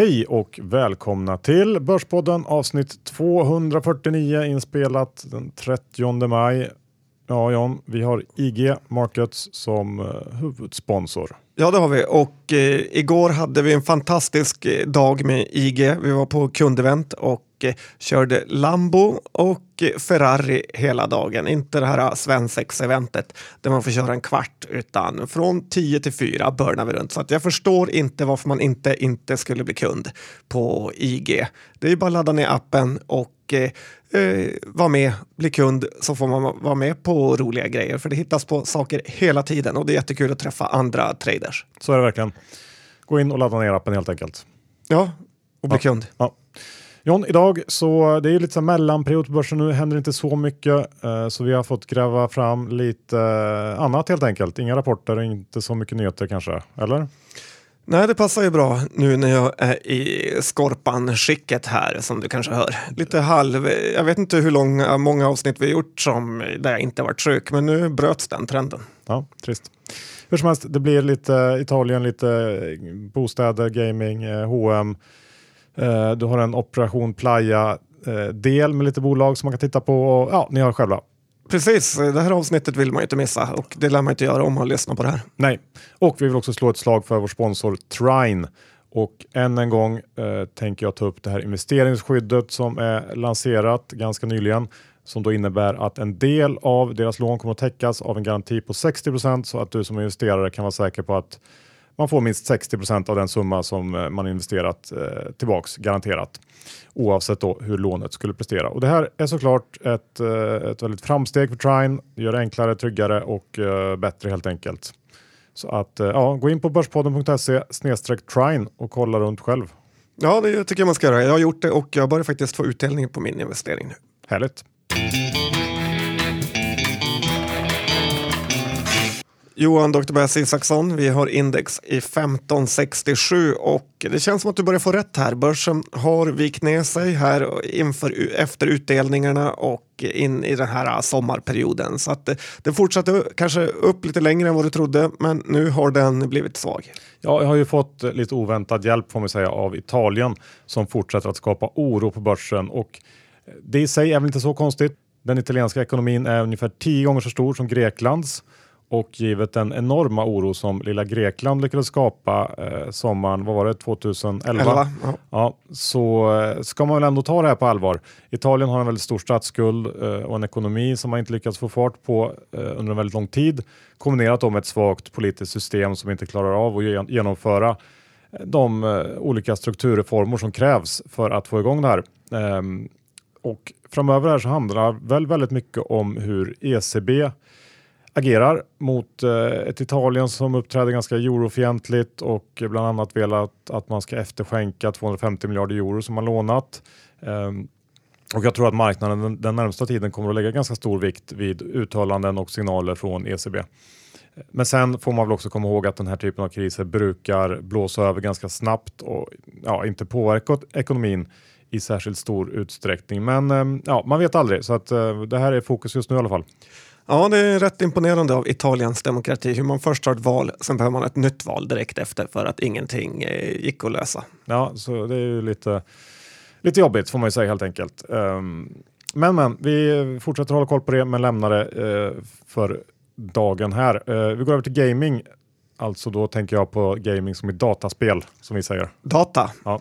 Hej och välkomna till Börspodden avsnitt 249 inspelat den 30 maj. Ja John, vi har IG Markets som eh, huvudsponsor. Ja, det har vi. Och eh, igår hade vi en fantastisk eh, dag med IG. Vi var på kundevent och eh, körde Lambo och eh, Ferrari hela dagen. Inte det här svensex-eventet där man får köra en kvart, utan från 10 till 4 börnar vi runt. Så jag förstår inte varför man inte, inte skulle bli kund på IG. Det är ju bara att ladda ner appen och eh, eh, vara med, bli kund, så får man vara med på roliga grejer. För det hittas på saker hela tiden och det är jättekul att träffa andra traders. Så är det verkligen. Gå in och ladda ner appen helt enkelt. Ja, och bli Ja. kund. Ja. John, idag så det är lite så mellanperiod på börsen nu, händer inte så mycket eh, så vi har fått gräva fram lite eh, annat helt enkelt. Inga rapporter och inte så mycket nyheter kanske, eller? Nej, det passar ju bra nu när jag är i skorpan-skicket här som du kanske hör. Lite halv, jag vet inte hur långa, många avsnitt vi har gjort som där jag inte varit sjuk, men nu bröts den trenden. Ja, trist. Hur som helst, det blir lite Italien, lite eh, bostäder, gaming, eh, H&M. Eh, du har en Operation Playa-del med lite bolag som man kan titta på. Och, ja, ni har själva. Precis, det här avsnittet vill man ju inte missa och det lär man inte göra om man lyssnar på det här. Nej, och vi vill också slå ett slag för vår sponsor Trine. Och än en gång eh, tänker jag ta upp det här investeringsskyddet som är lanserat ganska nyligen som då innebär att en del av deras lån kommer att täckas av en garanti på 60 så att du som investerare kan vara säker på att man får minst 60% av den summa som eh, man investerat eh, tillbaks garanterat oavsett då hur lånet skulle prestera. Och det här är såklart ett, eh, ett väldigt framsteg för Trine. Det gör det enklare, tryggare och eh, bättre helt enkelt. Så att ja, gå in på börspodden.se snedstreck Trine och kolla runt själv. Ja, det tycker jag man ska göra. Jag har gjort det och jag börjar faktiskt få utdelning på min investering nu. Härligt. Johan Dr. Bess Isaksson, vi har index i 1567 och det känns som att du börjar få rätt här. Börsen har vikt ner sig här inför, efter utdelningarna och in i den här sommarperioden. Så att eh, det, det fortsatte kanske upp lite längre än vad du trodde, men nu har den blivit svag. Ja, jag har ju fått lite oväntad hjälp får man säga av Italien som fortsätter att skapa oro på börsen och eh, det i sig är väl inte så konstigt. Den italienska ekonomin är ungefär tio gånger så stor som Greklands och givet den enorma oro som lilla Grekland lyckades skapa eh, sommaren, vad var det, 2011? Elva, ja. Ja, så eh, ska man väl ändå ta det här på allvar. Italien har en väldigt stor statsskuld eh, och en ekonomi som man inte lyckats få fart på eh, under en väldigt lång tid. Kombinerat med ett svagt politiskt system som inte klarar av att gen- genomföra eh, de eh, olika strukturreformer som krävs för att få igång det här. Ehm, och framöver här så handlar väl väldigt mycket om hur ECB agerar mot eh, ett Italien som uppträder ganska eurofientligt och bland annat velat att man ska efterskänka 250 miljarder euro som man lånat. Ehm, och jag tror att marknaden den, närmsta tiden kommer att lägga ganska stor vikt vid uttalanden och signaler från ECB. Men sen får man väl också komma ihåg att den här typen av kriser brukar blåsa över ganska snabbt och ja, inte påverka ekonomin i särskilt stor utsträckning. Men ehm, ja, man vet aldrig så att eh, det här är fokus just nu i alla fall. Ja, det är rätt imponerande av Italiens demokrati. Hur man först har ett val, sen behöver man ett nytt val direkt efter för att ingenting eh, gick att lösa. Ja, så det är ju lite, lite jobbigt får man ju säga helt enkelt. Ehm, men men, vi fortsätter hålla koll på det men lämnar det eh, för dagen här. Eh, vi går över till gaming. Alltså då tänker jag på gaming som i dataspel som vi säger. Data. Ja.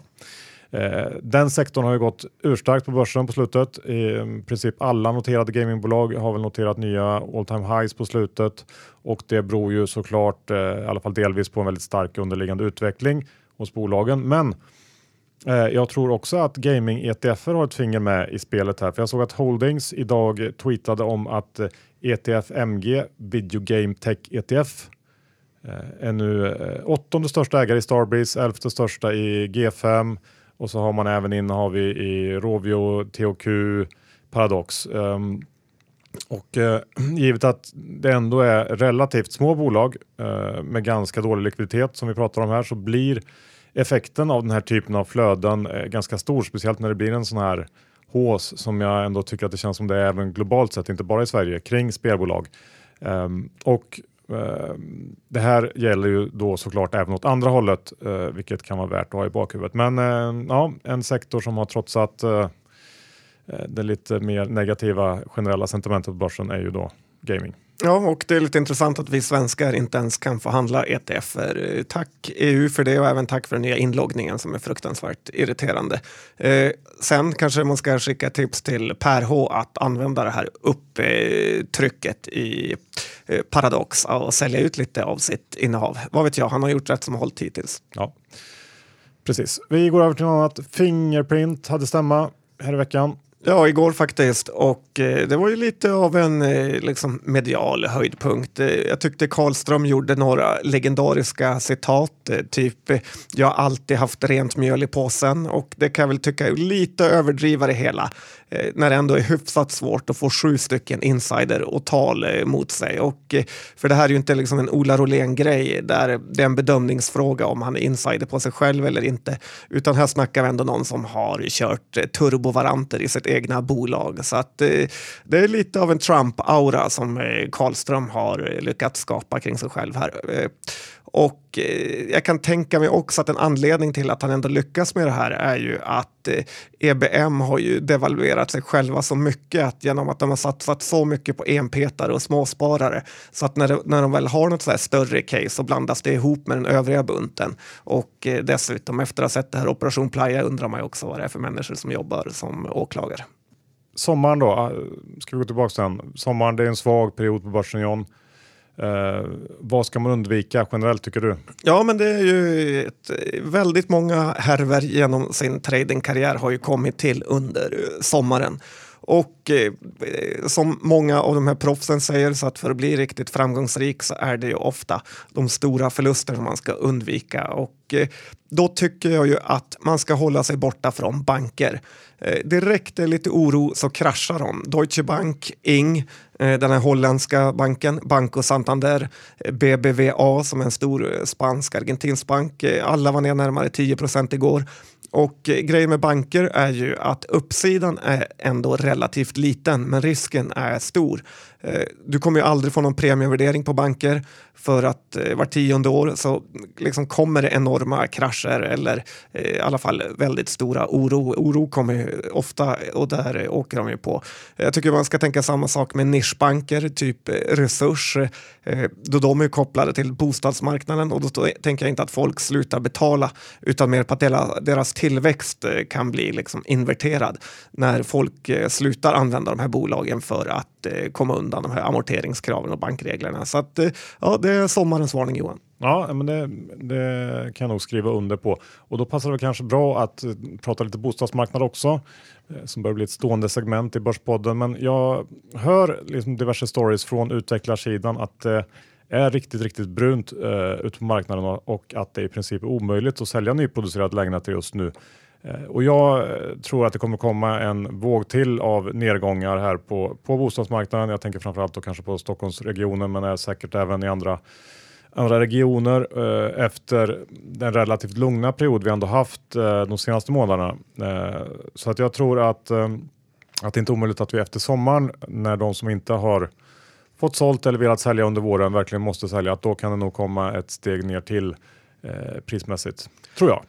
Eh, den sektorn har ju gått urstarkt på börsen på slutet. I mm, princip alla noterade gamingbolag har väl noterat nya all time highs på slutet och det beror ju såklart eh, i alla fall delvis på en väldigt stark underliggande utveckling hos bolagen. Men eh, jag tror också att gaming ETF har ett finger med i spelet här. För jag såg att Holdings idag tweetade om att eh, ETF MG Video Game Tech ETF är nu åttonde största ägare i Starbreeze, elfte största i G5 och så har man även innehav i, i Rovio, THQ, Paradox. Um, och eh, givet att det ändå är relativt små bolag eh, med ganska dålig likviditet som vi pratar om här så blir effekten av den här typen av flöden eh, ganska stor, speciellt när det blir en sån här hås som jag ändå tycker att det känns som det är även globalt sett, inte bara i Sverige, kring spelbolag. Ehm, och Ehm, det här gäller ju då såklart även åt andra hållet, eh, vilket kan vara värt att ha i bakhuvudet. Men eh, ja, en sektor som har trotsat eh, eh, det lite mer negativa generella sentimentet på börsen är ju då gaming. Ja, och det är lite intressant att vi svenskar inte ens kan få handla ETFer. Tack EU för det och även tack för den nya inloggningen som är fruktansvärt irriterande. Eh, sen kanske man ska skicka tips till Per H att använda det här upptrycket i eh, Paradox och sälja ut lite av sitt innehav. Vad vet jag, han har gjort rätt som hållit hittills. Ja, precis. Vi går över till något annat. Fingerprint hade stämma här i veckan. Ja, igår faktiskt. Och eh, det var ju lite av en eh, liksom, medial höjdpunkt. Eh, jag tyckte Karlström gjorde några legendariska citat. Eh, typ “Jag har alltid haft rent mjöl i påsen” och det kan jag väl tycka är lite överdriva det hela. Eh, när det ändå är hyfsat svårt att få sju stycken insider och tal eh, mot sig. Och, eh, för det här är ju inte liksom en Ola Rolén-grej där det är en bedömningsfråga om han är insider på sig själv eller inte. Utan här snackar vi ändå någon som har kört turbovaranter i sitt egna bolag. Så att det är lite av en Trump-aura som Karlström har lyckats skapa kring sig själv här. Och eh, jag kan tänka mig också att en anledning till att han ändå lyckas med det här är ju att eh, EBM har ju devalverat sig själva så mycket att genom att de har satsat så mycket på enpetare och småsparare så att när, det, när de väl har något så större case så blandas det ihop med den övriga bunten. Och eh, dessutom efter att ha sett det här Operation Playa undrar man ju också vad det är för människor som jobbar som åklagare. Sommaren då, eh, ska vi gå tillbaka sen. Sommaren det är en svag period på börsen John. Eh, vad ska man undvika generellt tycker du? Ja, men det är ju ett, väldigt många härver genom sin tradingkarriär har ju kommit till under sommaren. Och eh, som många av de här proffsen säger, så att för att bli riktigt framgångsrik så är det ju ofta de stora förluster som man ska undvika. Och eh, då tycker jag ju att man ska hålla sig borta från banker. Eh, direkt det är lite oro så kraschar de. Deutsche Bank, Ing, eh, den här holländska banken, Banco Santander, eh, BBVA som är en stor eh, spansk argentinsk bank. Eh, alla var ner närmare 10 procent igår. Och eh, grejen med banker är ju att uppsidan är ändå relativt liten men risken är stor. Eh, du kommer ju aldrig få någon premievärdering på banker för att eh, vart var tionde år så liksom kommer det enorma krascher eller eh, i alla fall väldigt stora oro. Oro kommer ju ofta och där åker de ju på. Jag tycker man ska tänka samma sak med nischbanker, typ Resurs, då de är kopplade till bostadsmarknaden och då tänker jag inte att folk slutar betala utan mer på att deras tillväxt kan bli liksom inverterad när folk slutar använda de här bolagen för att komma undan undan de här amorteringskraven och bankreglerna. Så att, eh, ja, det är sommarens varning Johan. Ja, men det, det, kan jag nog skriva under på. Och då passar det kanske bra att eh, prata lite bostadsmarknad också, eh, som börjar bli ett stående segment i Börspodden. Men jag hör liksom diverse stories från utvecklarsidan att det är riktigt, riktigt brunt eh, ute på marknaden och att det i princip är omöjligt att sälja nyproducerade lägenheter just nu. Eh, och jag eh, tror att det kommer komma en våg till av nedgångar här på, på bostadsmarknaden. Jag tänker framförallt då kanske på Stockholmsregionen men är säkert även i andra, andra regioner eh, efter den relativt lugna period vi ändå haft eh, de senaste månaderna. Eh, så att jag tror att, eh, att det inte är omöjligt att vi efter sommaren när de som inte har fått sålt eller velat sälja under våren verkligen måste sälja, att då kan det nog komma ett steg ner till eh, prismässigt, tror jag.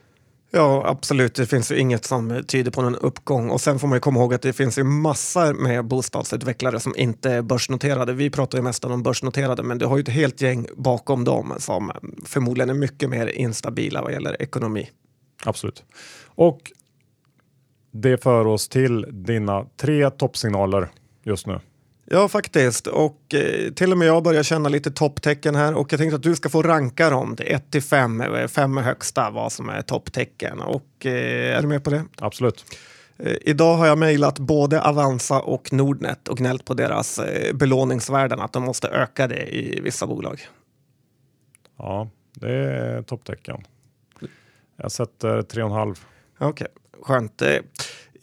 Ja, absolut. Det finns ju inget som tyder på någon uppgång. Och sen får man ju komma ihåg att det finns ju massor med bostadsutvecklare som inte är börsnoterade. Vi pratar ju mest om börsnoterade, men du har ju ett helt gäng bakom dem som förmodligen är mycket mer instabila vad gäller ekonomi. Absolut. Och det för oss till dina tre toppsignaler just nu. Ja, faktiskt. Och eh, till och med jag börjar känna lite topptecken här och jag tänkte att du ska få ranka dem till 1 till 5. 5 är högsta vad som är topptecken. Och eh, är du med på det? Absolut. Eh, idag har jag mejlat både Avanza och Nordnet och gnällt på deras eh, belåningsvärden, att de måste öka det i vissa bolag. Ja, det är topptecken. Jag sätter 3,5. Okej, okay, skönt.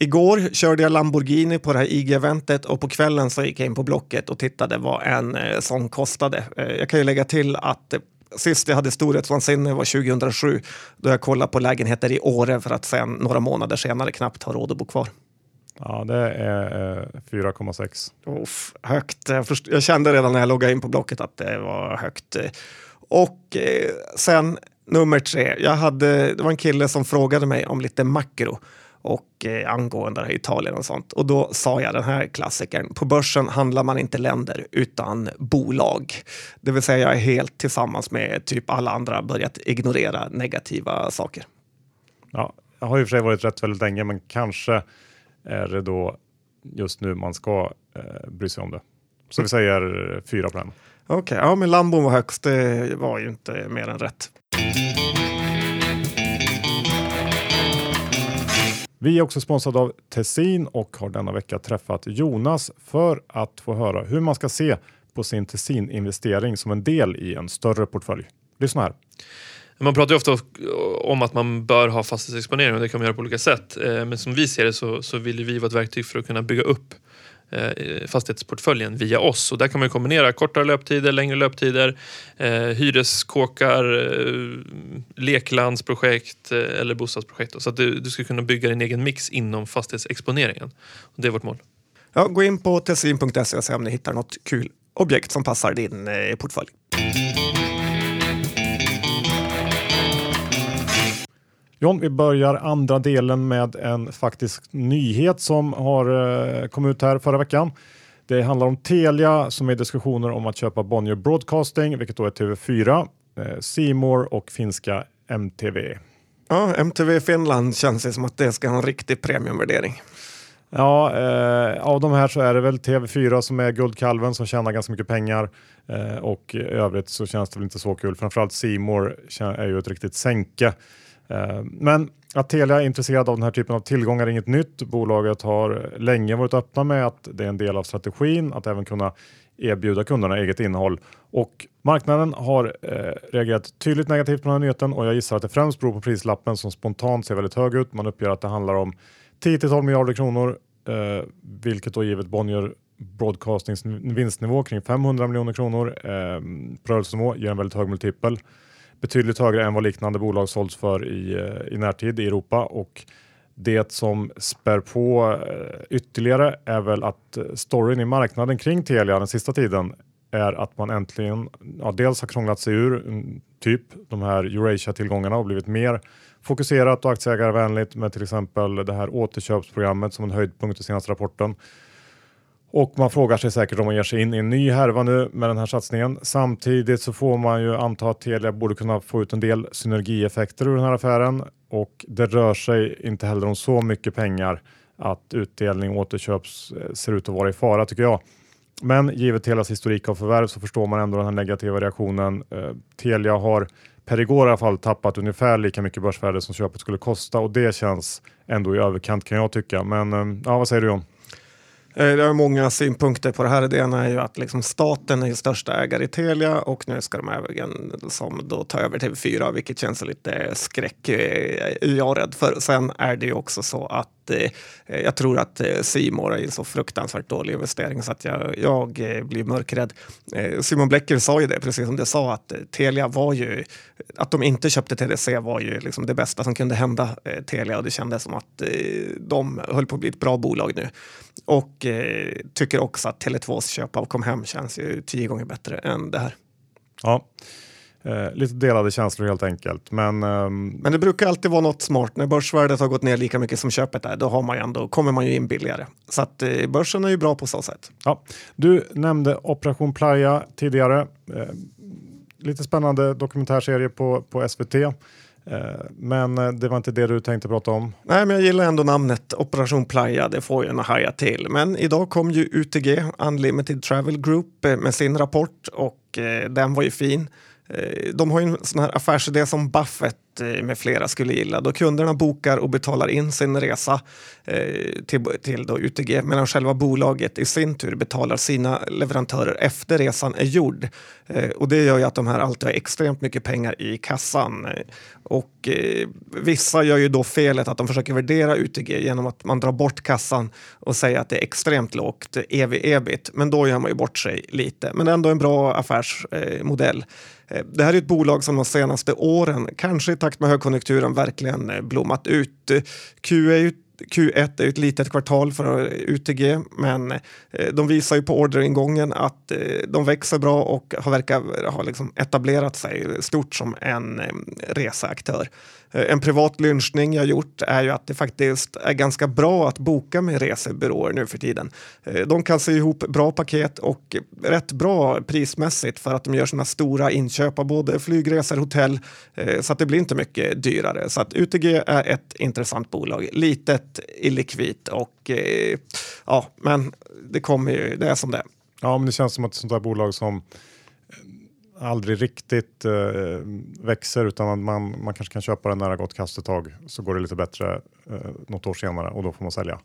Igår körde jag Lamborghini på det här IG-eventet och på kvällen så gick jag in på Blocket och tittade vad en eh, sån kostade. Eh, jag kan ju lägga till att eh, sist jag hade storhetsvansinne var 2007 då jag kollade på lägenheter i Åre för att sen några månader senare knappt ha råd att bo kvar. Ja, det är eh, 4,6. Uff, högt. Jag, jag kände redan när jag loggade in på Blocket att det var högt. Och eh, sen nummer tre. Jag hade, det var en kille som frågade mig om lite makro och eh, angående Italien och sånt. Och då sa jag den här klassikern. På börsen handlar man inte länder utan bolag. Det vill säga jag är helt tillsammans med typ alla andra börjat ignorera negativa saker. Ja, jag har ju för sig varit rätt väldigt länge, men kanske är det då just nu man ska eh, bry sig om det. Så vi säger fyra på den. Okej, okay, ja men Lambon var högst. Det var ju inte mer än rätt. Vi är också sponsrade av Tessin och har denna vecka träffat Jonas för att få höra hur man ska se på sin Tessin-investering som en del i en större portfölj. Lyssna här. Man pratar ju ofta om att man bör ha fastighetsexponering och det kan man göra på olika sätt. Eh, men som vi ser det så, så vill vi vara ett verktyg för att kunna bygga upp eh, Eh, fastighetsportföljen via oss. Och där kan man kombinera kortare löptider, längre löptider, eh, hyreskåkar, eh, leklandsprojekt eh, eller bostadsprojekt. Så att du, du ska kunna bygga din egen mix inom fastighetsexponeringen. Och det är vårt mål. Ja, gå in på tessin.se och se om ni hittar något kul objekt som passar din eh, portfölj. John, vi börjar andra delen med en faktisk nyhet som har eh, kommit ut här förra veckan. Det handlar om Telia som är i diskussioner om att köpa Bonnier Broadcasting, vilket då är TV4, eh, Simor och finska MTV. Ja, MTV Finland känns det som att det ska ha en riktig premiumvärdering. Ja, eh, av de här så är det väl TV4 som är guldkalven som tjänar ganska mycket pengar eh, och i övrigt så känns det väl inte så kul. Framförallt Simor är ju ett riktigt sänke. Eh, men att Telia är intresserad av den här typen av tillgångar är inget nytt. Bolaget har länge varit öppna med att det är en del av strategin att även kunna erbjuda kunderna eget innehåll. Och marknaden har eh, reagerat tydligt negativt på den här nyheten och jag gissar att det främst beror på prislappen som spontant ser väldigt hög ut. Man uppger att det handlar om 10-12 miljarder kronor, eh, vilket då givet Bonnier Broadcastings vinstnivå kring 500 miljoner kronor eh, på rörelsenivå ger en väldigt hög multipel betydligt högre än vad liknande bolag sålts för i, eh, i närtid i Europa. Och det som spär på eh, ytterligare är väl att eh, storyn i marknaden kring Telia den sista tiden är att man äntligen ja, dels har krånglat sig ur mm, typ de här Eurasia-tillgångarna och blivit mer fokuserat och aktieägarvänligt med till exempel det här återköpsprogrammet som en höjdpunkt i senaste rapporten och man frågar sig säkert om man ger sig in i en ny härva nu med den här satsningen. Samtidigt så får man ju anta att Telia borde kunna få ut en del synergieffekter ur den här affären och det rör sig inte heller om så mycket pengar att utdelning och återköp eh, ser ut att vara i fara tycker jag. Men givet Telias historik av förvärv så förstår man ändå den här negativa reaktionen. Eh, Telia har per igår i alla fall tappat ungefär lika mycket börsvärde som köpet skulle kosta och det känns ändå i överkant kan jag tycka. Men eh, ja, vad säger du John? Eh, det har många synpunkter på det här. Det ena är ju att liksom staten är största ägare i Telia och nu ska de även som då ta över TV4, vilket känns lite skräck. Eh, jag är rädd för. Sen är det ju också så att eh, jag tror att eh, Simor är en så fruktansvärt dålig investering så att jag, jag eh, blir mörkrädd. Eh, Simon Blecker sa ju det, precis som du sa, att Telia var ju, att de inte köpte TDC var ju liksom det bästa som kunde hända Telia och det kändes som att de höll på att bli ett bra bolag nu. Och eh, tycker också att Tele2s köp av Comhem känns ju tio gånger bättre än det här. Ja, eh, lite delade känslor helt enkelt. Men, ehm... men det brukar alltid vara något smart. När börsvärdet har gått ner lika mycket som köpet är, då har man ändå, kommer man ju in billigare. Så att eh, börsen är ju bra på så sätt. Ja, du nämnde Operation Playa tidigare. Eh, lite spännande dokumentärserie på, på SVT. Eh, men eh, det var inte det du tänkte prata om? Nej, men jag gillar ändå namnet Operation Playa. Det får ju en haja till. Men idag kom ju UTG, Unlimited Travel Group, eh, med sin rapport och den var ju fin. Eh, de har ju en sån här affärsidé som Buffett eh, med flera skulle gilla. Då kunderna bokar och betalar in sin resa eh, till, till då UTG medan själva bolaget i sin tur betalar sina leverantörer efter resan är gjord. Eh, och det gör ju att de här alltid har extremt mycket pengar i kassan. Eh, och eh, vissa gör ju då felet att de försöker värdera UTG genom att man drar bort kassan och säger att det är extremt lågt ev-ebit. Men då gör man ju bort sig lite. Men ändå en bra affärsmodell. Eh, det här är ett bolag som de senaste åren, kanske i takt med högkonjunkturen, verkligen eh, blommat ut. Q är ju Q1 är ett litet kvartal för UTG, men eh, de visar ju på orderingången att de växer bra och har verkar ha liksom etablerat sig stort som en reseaktör. Eh, en privat lynchning jag gjort är ju att det faktiskt är ganska bra att boka med resebyråer nu för tiden. Eh, de kan se ihop bra paket och rätt bra prismässigt för att de gör sina stora inköp av både flygresor, hotell, eh, så att det blir inte mycket dyrare. Så att UTG är ett intressant bolag, litet, illikvitt och ja, men det kommer ju, det är som det är. Ja, men det känns som att ett sånt där bolag som aldrig riktigt eh, växer utan man, man kanske kan köpa den när det har gått kast ett tag så går det lite bättre eh, något år senare och då får man sälja.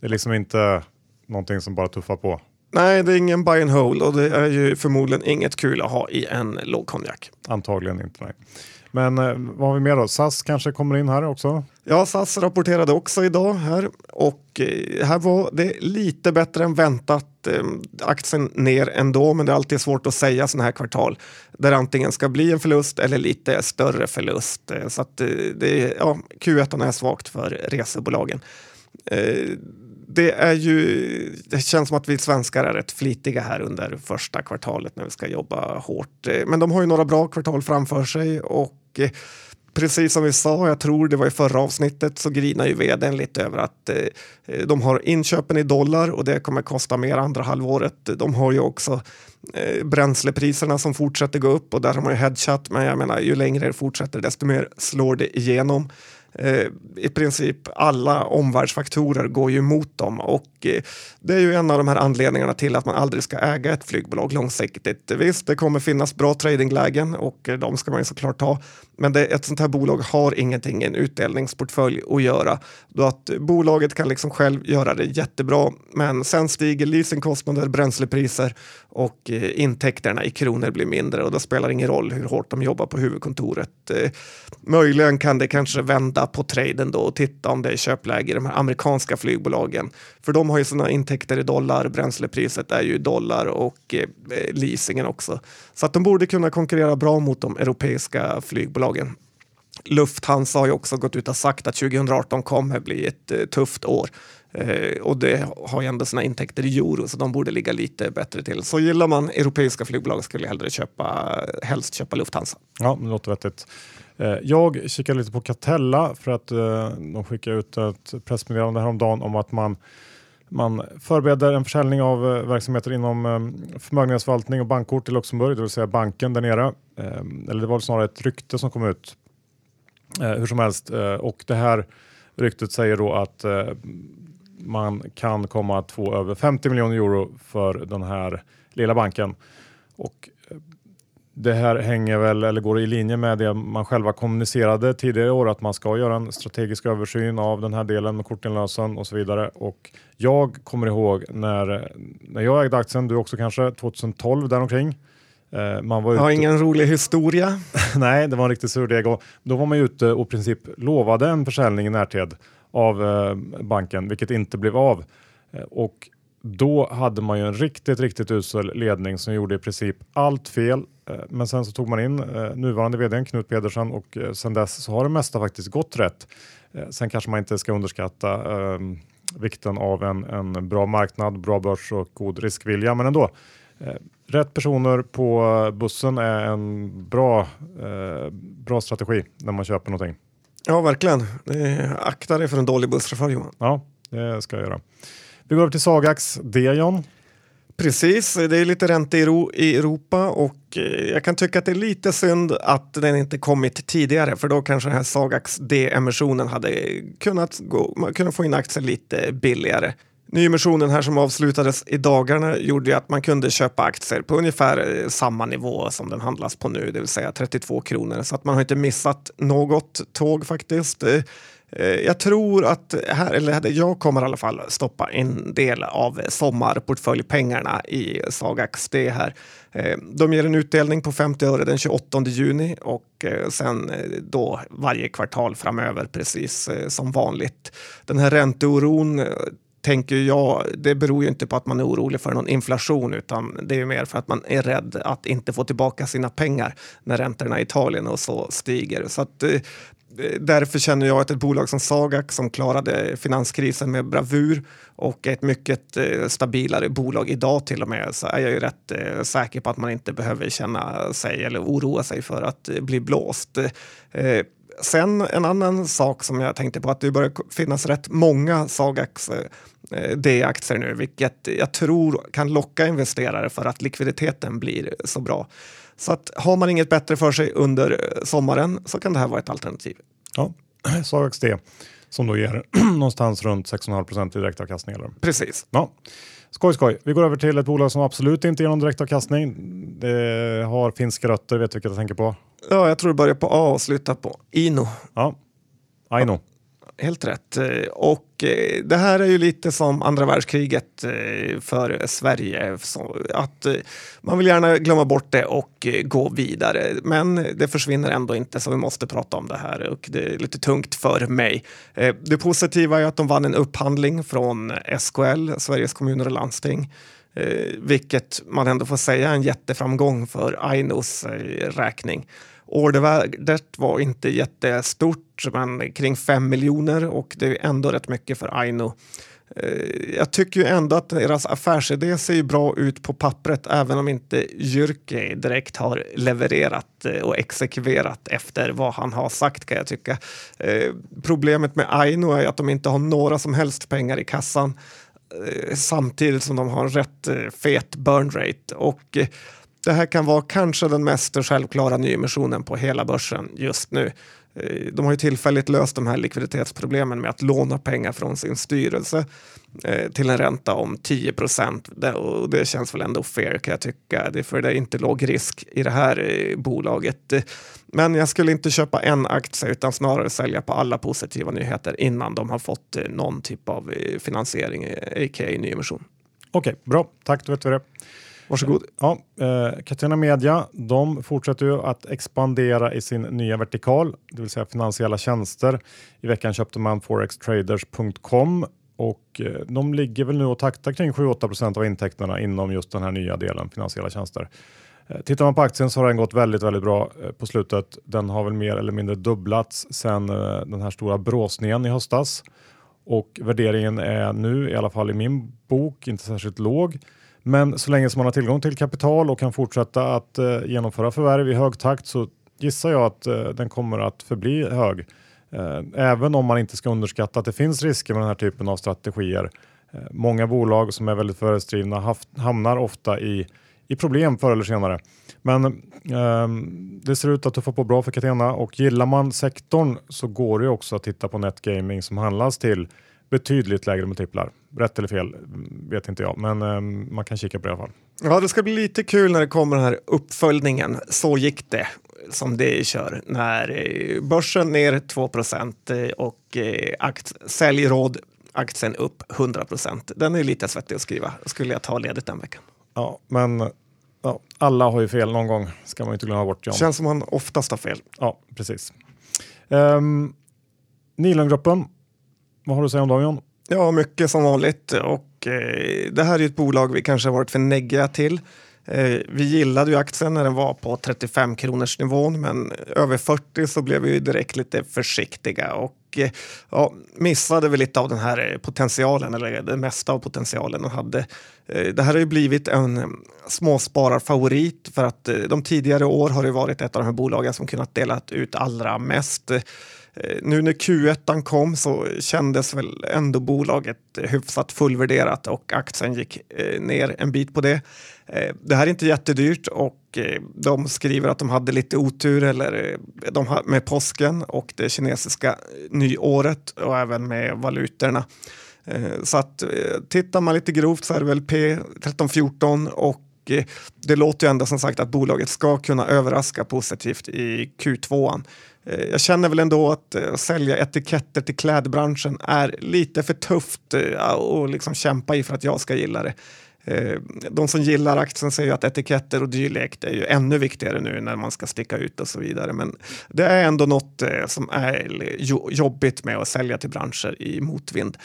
Det är liksom inte någonting som bara tuffar på. Nej, det är ingen buy and hold och det är ju förmodligen inget kul att ha i en lågkonjak. Antagligen inte, nej. Men eh, vad har vi mer då? SAS kanske kommer in här också? Ja, SAS rapporterade också idag här och eh, här var det lite bättre än väntat. Eh, aktien ner ändå, men det är alltid svårt att säga sådana här kvartal där antingen ska bli en förlust eller lite större förlust. Så att det, ja, Q1 är svagt för resebolagen. Det, är ju, det känns som att vi svenskar är rätt flitiga här under första kvartalet när vi ska jobba hårt. Men de har ju några bra kvartal framför sig och Eh, precis som vi sa, jag tror det var i förra avsnittet, så grinar ju vdn lite över att eh, eh, de har inköpen i dollar och det kommer kosta mer andra halvåret. De har ju också eh, bränslepriserna som fortsätter gå upp och där har man ju headchat men jag menar ju längre det fortsätter desto mer slår det igenom. Eh, I princip alla omvärldsfaktorer går ju emot dem och eh, det är ju en av de här anledningarna till att man aldrig ska äga ett flygbolag långsiktigt. Visst, det kommer finnas bra tradinglägen och eh, de ska man ju såklart ta. Men det, ett sånt här bolag har ingenting i en utdelningsportfölj att göra. Då att bolaget kan liksom själv göra det jättebra, men sen stiger leasingkostnader, bränslepriser och eh, intäkterna i kronor blir mindre och då spelar det ingen roll hur hårt de jobbar på huvudkontoret. Eh, möjligen kan det kanske vända vända på traden då och titta om det är köpläge i de här amerikanska flygbolagen. För de har ju sina intäkter i dollar, bränslepriset är ju dollar och eh, eh leasingen också. Så att de borde kunna konkurrera bra mot de europeiska flygbolagen. Lufthansa har ju också gått ut och sagt att 2018 kommer bli ett eh, tufft år. Eh, och det har ju ändå sina intäkter i euro så de borde ligga lite bättre till. Så gillar man europeiska flygbolag skulle jag hellre köpa, helst köpa Lufthansa. Ja, det låter vettigt. Eh, jag kikade lite på Catella för att eh, de skickade ut ett pressmeddelande häromdagen om att man man förbereder en försäljning av eh, verksamheter inom eh, förmögenhetsförvaltning och bankkort i Luxemburg, det vill säga banken där nere. Eh, eller det var snarare ett rykte som kom ut. Hur som helst, och det här ryktet säger då att man kan komma att få över 50 miljoner euro för den här lilla banken. Och det här hänger väl, eller går i linje med det man själva kommunicerade tidigare i år att man ska göra en strategisk översyn av den här delen med kortinlösen och så vidare. Och jag kommer ihåg när, när jag ägde aktien, du också kanske, 2012 däromkring. Eh, man var ute... har ingen rolig historia. Nej, det var en riktigt surdeg. Då var man ute och i princip lovade en försäljning i närtid av eh, banken, vilket inte blev av. Eh, och då hade man ju en riktigt, riktigt usel ledning som gjorde i princip allt fel. Eh, men sen så tog man in eh, nuvarande vd Knut Pedersen och eh, sen dess så har det mesta faktiskt gått rätt. Sen kanske man inte ska underskatta eh, vikten av en, en bra marknad, bra börs och god riskvilja, men ändå. Rätt personer på bussen är en bra, bra strategi när man köper någonting. Ja, verkligen. Akta dig för en dålig busschaufför Johan. Ja, det ska jag göra. Vi går över till Sagax Dejon. Precis, det är lite ränta i Europa och eh, jag kan tycka att det är lite synd att den inte kommit tidigare för då kanske den här Sagax D-emissionen hade kunnat, gå, man kunde få in aktier lite billigare. Nyemissionen här som avslutades i dagarna gjorde att man kunde köpa aktier på ungefär eh, samma nivå som den handlas på nu, det vill säga 32 kronor. Så att man har inte missat något tåg faktiskt. Eh, eh, jag tror att här, eller jag kommer i alla fall stoppa en del av sommarportföljpengarna i Sagax. Det här. De ger en utdelning på 50 öre den 28 juni och sen då varje kvartal framöver precis som vanligt. Den här ränteoron tänker jag, det beror ju inte på att man är orolig för någon inflation utan det är mer för att man är rädd att inte få tillbaka sina pengar när räntorna i Italien och så stiger. Så att eh, därför känner jag att ett bolag som Sagax som klarade finanskrisen med bravur och ett mycket eh, stabilare bolag idag till och med så är jag ju rätt eh, säker på att man inte behöver känna sig eller oroa sig för att bli blåst. Sen en annan sak som jag tänkte på att det börjar finnas rätt många Sagax eh, D-aktier nu, vilket jag tror kan locka investerare för att likviditeten blir så bra. Så att har man inget bättre för sig under eh, sommaren så kan det här vara ett alternativ. Ja, D som då ger någonstans runt 6,5 procent i direktavkastning. Eller? Precis. Ja. Skoj, skoj. Vi går över till ett bolag som absolut inte ger någon direktavkastning. Det har finska rötter, vet du vilket jag tänker på? Ja, jag tror det börjar på A och slutar på Ino. Ja, Aino. Helt rätt. Eh, och eh, det här är ju lite som andra världskriget eh, för Sverige. Att man vill gärna glömma bort det och gå vidare. Men det försvinner ändå inte så vi måste prata om det här och det är lite tungt för mig. Det positiva är att de vann en upphandling från SKL, Sveriges kommuner och landsting. Eh, vilket man ändå får säga är en jätteframgång för Ainos räkning. Ordervärdet var inte jättestort, men kring 5 miljoner och det är ändå rätt mycket för Aino. Eh, jag tycker ju ändå att deras affärsidé ser ju bra ut på pappret även om inte Jyrki direkt har levererat eh, och exekverat efter vad han har sagt kan jag tycka. Eh, problemet med Aino är att de inte har några som helst pengar i kassan samtidigt som de har en rätt fet burn rate. Och det här kan vara kanske den mest självklara nyemissionen på hela börsen just nu. Eh, de har ju tillfälligt löst de här likviditetsproblemen med att låna pengar från sin styrelse eh, till en ränta om 10 procent. Och det känns väl ändå fair kan jag tycka. Det är för det är inte låg risk i det här eh, bolaget. Men jag skulle inte köpa en aktie utan snarare sälja på alla positiva nyheter innan de har fått någon typ av finansiering, a.k.a. nyemission. Okej, bra. Tack, då vet vi det. Varsågod. Ja, eh, Catena Media, de fortsätter ju att expandera i sin nya vertikal, det vill säga finansiella tjänster. I veckan köpte man forextraders.com och eh, de ligger väl nu och taktar kring 7-8 av intäkterna inom just den här nya delen finansiella tjänster. Eh, Tittar man på aktien så har den gått väldigt, väldigt bra eh, på slutet. Den har väl mer eller mindre dubblats sedan eh, den här stora bråsningen i höstas och värderingen är nu, i alla fall i min bok, inte särskilt låg. Men så länge som man har tillgång till kapital och kan fortsätta att eh, genomföra förvärv i hög takt så gissar jag att eh, den kommer att förbli hög. Eh, även om man inte ska underskatta att det finns risker med den här typen av strategier. Eh, många bolag som är väldigt förestridna hamnar ofta i, i problem förr eller senare. Men ehm, det ser ut att tuffa på bra för Catena och gillar man sektorn så går det också att titta på Netgaming som handlas till betydligt lägre multiplar. Rätt eller fel vet inte jag, men ehm, man kan kika på det i alla fall. Ja, det ska bli lite kul när det kommer den här uppföljningen. Så gick det som det kör när eh, börsen ner 2% och eh, akt, säljråd aktien upp 100% Den är lite svettig att skriva. Skulle jag ta ledigt den veckan. Ja, men ja, alla har ju fel någon gång, ska man inte glömma bort. John. Känns som han oftast har fel. Ja, precis. Um, Nilongruppen, vad har du att säga om dem John? Ja, mycket som vanligt och eh, det här är ett bolag vi kanske har varit för negga till. Eh, vi gillade ju aktien när den var på 35 kronors nivån men över 40 så blev vi ju direkt lite försiktiga och eh, ja, missade väl lite av den här potentialen eller det mesta av potentialen den hade. Eh, det här har ju blivit en småspararfavorit för att eh, de tidigare år har det varit ett av de här bolagen som kunnat dela ut allra mest. Eh, nu när Q1 kom så kändes väl ändå bolaget hyfsat fullvärderat och aktien gick eh, ner en bit på det. Eh, det här är inte jättedyrt och de skriver att de hade lite otur eller de med påsken och det kinesiska nyåret och även med valutorna. Så att tittar man lite grovt så är det väl P1314 och Eh, det låter ju ändå som sagt att bolaget ska kunna överraska positivt i Q2. Eh, jag känner väl ändå eh, att sälja etiketter till klädbranschen är lite för tufft att liksom kämpa i för att jag ska gilla det. De som gillar aktien säger att etiketter och dylikt är ju ännu viktigare nu när man ska sticka ut och så vidare. Men det är ändå något som är jobbigt med att sälja till branscher i motvind.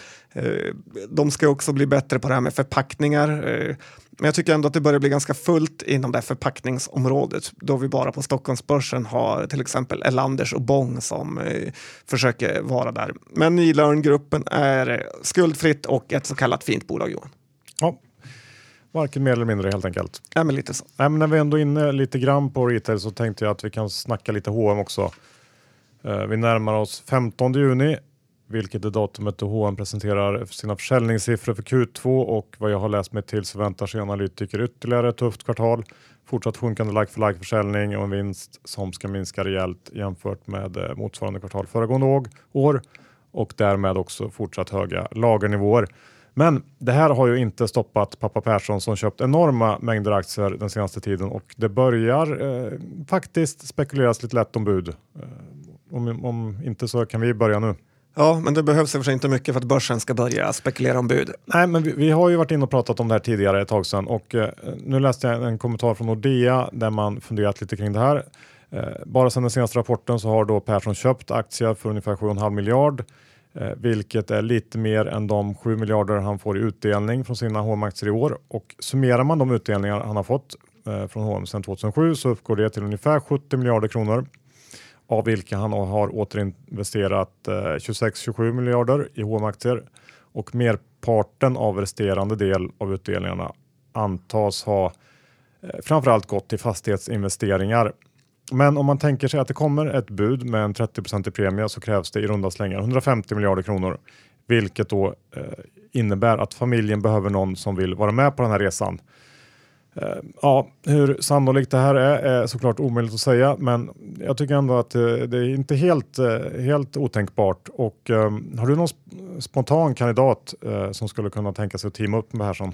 De ska också bli bättre på det här med förpackningar. Men jag tycker ändå att det börjar bli ganska fullt inom det här förpackningsområdet då vi bara på Stockholmsbörsen har till exempel Elanders och Bong som eh, försöker vara där. Men Nilörn-gruppen är skuldfritt och ett så kallat fint bolag Johan. Ja, varken mer eller mindre helt enkelt. Ja, men lite så. Nej, men när vi ändå är inne lite grann på retail så tänkte jag att vi kan snacka lite H&M också. Uh, vi närmar oss 15 juni vilket är datumet då H&M presenterar sina försäljningssiffror för Q2 och vad jag har läst mig till så väntar sig analytiker ytterligare ett tufft kvartal. Fortsatt sjunkande like for like försäljning och en vinst som ska minska rejält jämfört med eh, motsvarande kvartal föregående år och därmed också fortsatt höga lagernivåer. Men det här har ju inte stoppat pappa Persson som köpt enorma mängder aktier den senaste tiden och det börjar eh, faktiskt spekuleras lite lätt om bud. Eh, om, om inte så kan vi börja nu. Ja, men det behövs i och för sig inte mycket för att börsen ska börja spekulera om bud. Nej, men vi, vi har ju varit inne och pratat om det här tidigare ett tag sedan och eh, nu läste jag en kommentar från Nordea där man funderat lite kring det här. Eh, bara sedan den senaste rapporten så har då Persson köpt aktier för ungefär 7,5 miljard, eh, vilket är lite mer än de 7 miljarder han får i utdelning från sina hm aktier i år. Och summerar man de utdelningar han har fått eh, från H&M sedan 2007 så uppgår det till ungefär 70 miljarder kronor av vilka han har återinvesterat eh, 26-27 miljarder i H&M-aktier och merparten av resterande del av utdelningarna antas ha eh, framförallt gått till fastighetsinvesteringar. Men om man tänker sig att det kommer ett bud med en 30 i premie så krävs det i runda slängar 150 miljarder kronor, vilket då eh, innebär att familjen behöver någon som vill vara med på den här resan. Eh, ja, hur sannolikt det här är är såklart omöjligt att säga, men jag tycker ändå att eh, det är inte helt, eh, helt otänkbart. Och, ehm, har du någon spontan kandidat som skulle kunna tänka sig att teama upp med Persson?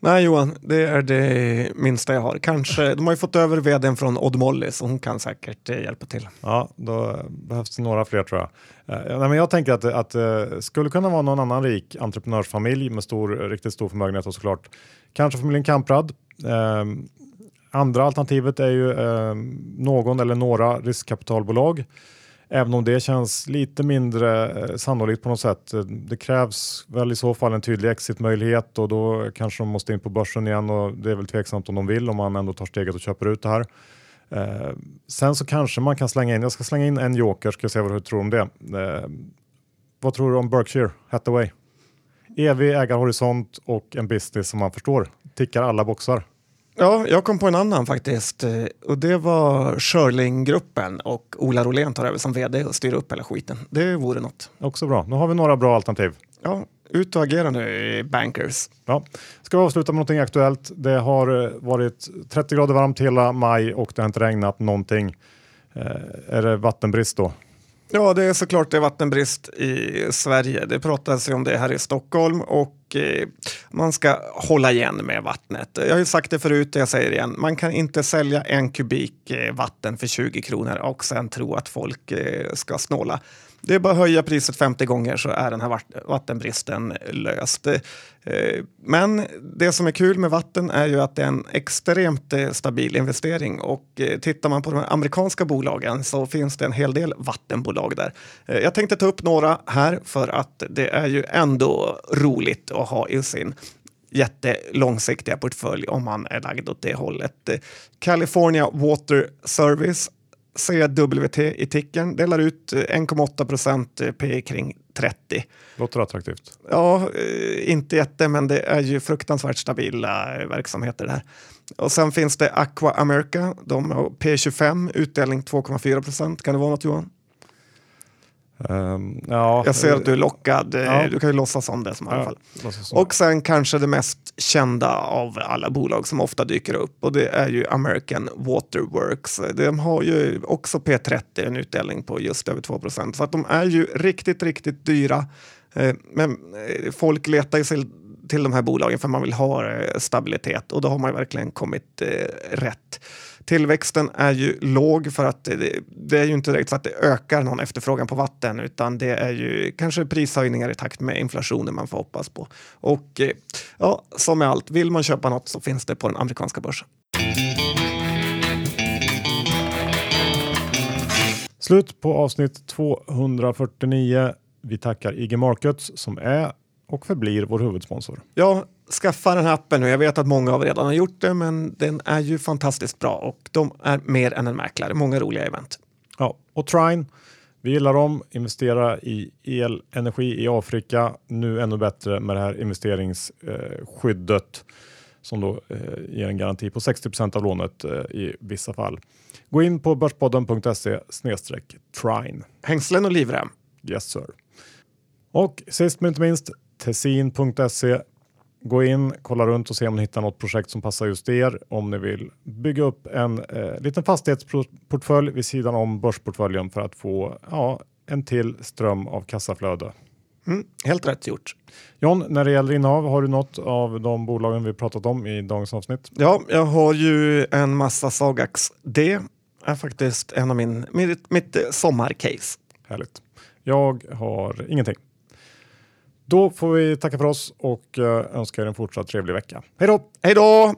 Nej Johan, det är det minsta jag har. Kanske, de har ju fått över vdn från Odd Molly så hon kan säkert eh, hjälpa till. Ja, då behövs det några fler tror jag. Eh, nej, men jag tänker att det att, eh, skulle kunna vara någon annan rik entreprenörsfamilj med stor, riktigt stor förmögenhet och såklart kanske familjen Kamprad. Eh, andra alternativet är ju eh, någon eller några riskkapitalbolag. Även om det känns lite mindre eh, sannolikt på något sätt. Eh, det krävs väl i så fall en tydlig exitmöjlighet och då kanske de måste in på börsen igen och det är väl tveksamt om de vill om man ändå tar steget och köper ut det här. Eh, sen så kanske man kan slänga in, jag ska slänga in en joker, ska se vad du tror om det. Eh, vad tror du om Berkshire Hathaway? Evig ägarhorisont och en business som man förstår tickar alla boxar. Ja, jag kom på en annan faktiskt eh, och det var Schörling-gruppen och Ola Rolén tar över som vd och styr upp hela skiten. Det vore något. Också bra. Nu har vi några bra alternativ. Ja, ut och agera nu bankers. Ja. Ska vi avsluta med någonting aktuellt? Det har eh, varit 30 grader varmt hela maj och det har inte regnat någonting. Eh, är det vattenbrist då? Ja, det är såklart det är vattenbrist i Sverige. Det pratas ju om det här i Stockholm och eh, man ska hålla igen med vattnet. Jag har ju sagt det förut och jag säger det igen. Man kan inte sälja en kubik eh, vatten för 20 kronor och sen tro att folk eh, ska snåla. Det är bara att höja priset 50 gånger så är den här vattenbristen löst. Eh, men det som är kul med vatten är ju att det är en extremt eh, stabil investering och eh, tittar man på de amerikanska bolagen så finns det en hel del vattenbolag där. Jag tänkte ta upp några här för att det är ju ändå roligt att ha i sin jättelångsiktiga portfölj om man är lagd åt det hållet. California Water Service CWT i ticken delar ut 1,8 procent P kring 30. Låter attraktivt. Ja, eh, inte jätte, men det är ju fruktansvärt stabila eh, verksamheter där. Och sen finns det Aqua America, de har P25, utdelning 2,4 procent. Kan det vara något Johan? Um, ja, jag ser att du är lockad. Ja. Du kan ju låtsas om det som i alla fall. och sen kanske det mest kända av alla bolag som ofta dyker upp och det är ju American Waterworks. De har ju också P30, en utdelning på just över 2% så att de är ju riktigt, riktigt dyra. Eh, men eh, folk letar ju sig till de här bolagen för man vill ha eh, stabilitet och då har man verkligen kommit rätt. Tillväxten är ju låg för att det, det, är ju inte direkt så att det ökar någon efterfrågan på vatten utan det är ju kanske prishöjningar i takt med inflationen man får hoppas på. Och eh, ja, som med allt, vill man köpa något så finns det på den amerikanska börsen. Slut på avsnitt 249. Vi tackar IG Markets som är och förblir vår huvudsponsor. Ja, skaffa den här appen nu. Jag vet att många av er redan har gjort det, men den är ju fantastiskt bra och de är mer än en mäklare. Många roliga event. Ja, och Trine. Vi gillar dem. Investera i elenergi i Afrika. Nu ännu bättre med det här investeringsskyddet som då eh, ger en garanti på 60% av lånet eh, i vissa fall. Gå in på börspodden.se trine. Hängslen och livrem. Yes sir. Och sist men inte minst tessin.se. Gå in, kolla runt och se om ni hittar något projekt som passar just er. Om ni vill bygga upp en eh, liten fastighetsportfölj vid sidan om börsportföljen för att få ja, en till ström av kassaflöde. Mm, helt rätt gjort. John, när det gäller innehav, har du något av de bolagen vi pratat om i dagens avsnitt? Ja, jag har ju en massa Sagax D. är faktiskt en av min, mitt, mitt sommarcase. Härligt. Jag har ingenting. Då får vi tacka för oss och eh, önska er en fortsatt trevlig vecka. Hej då! Hej då!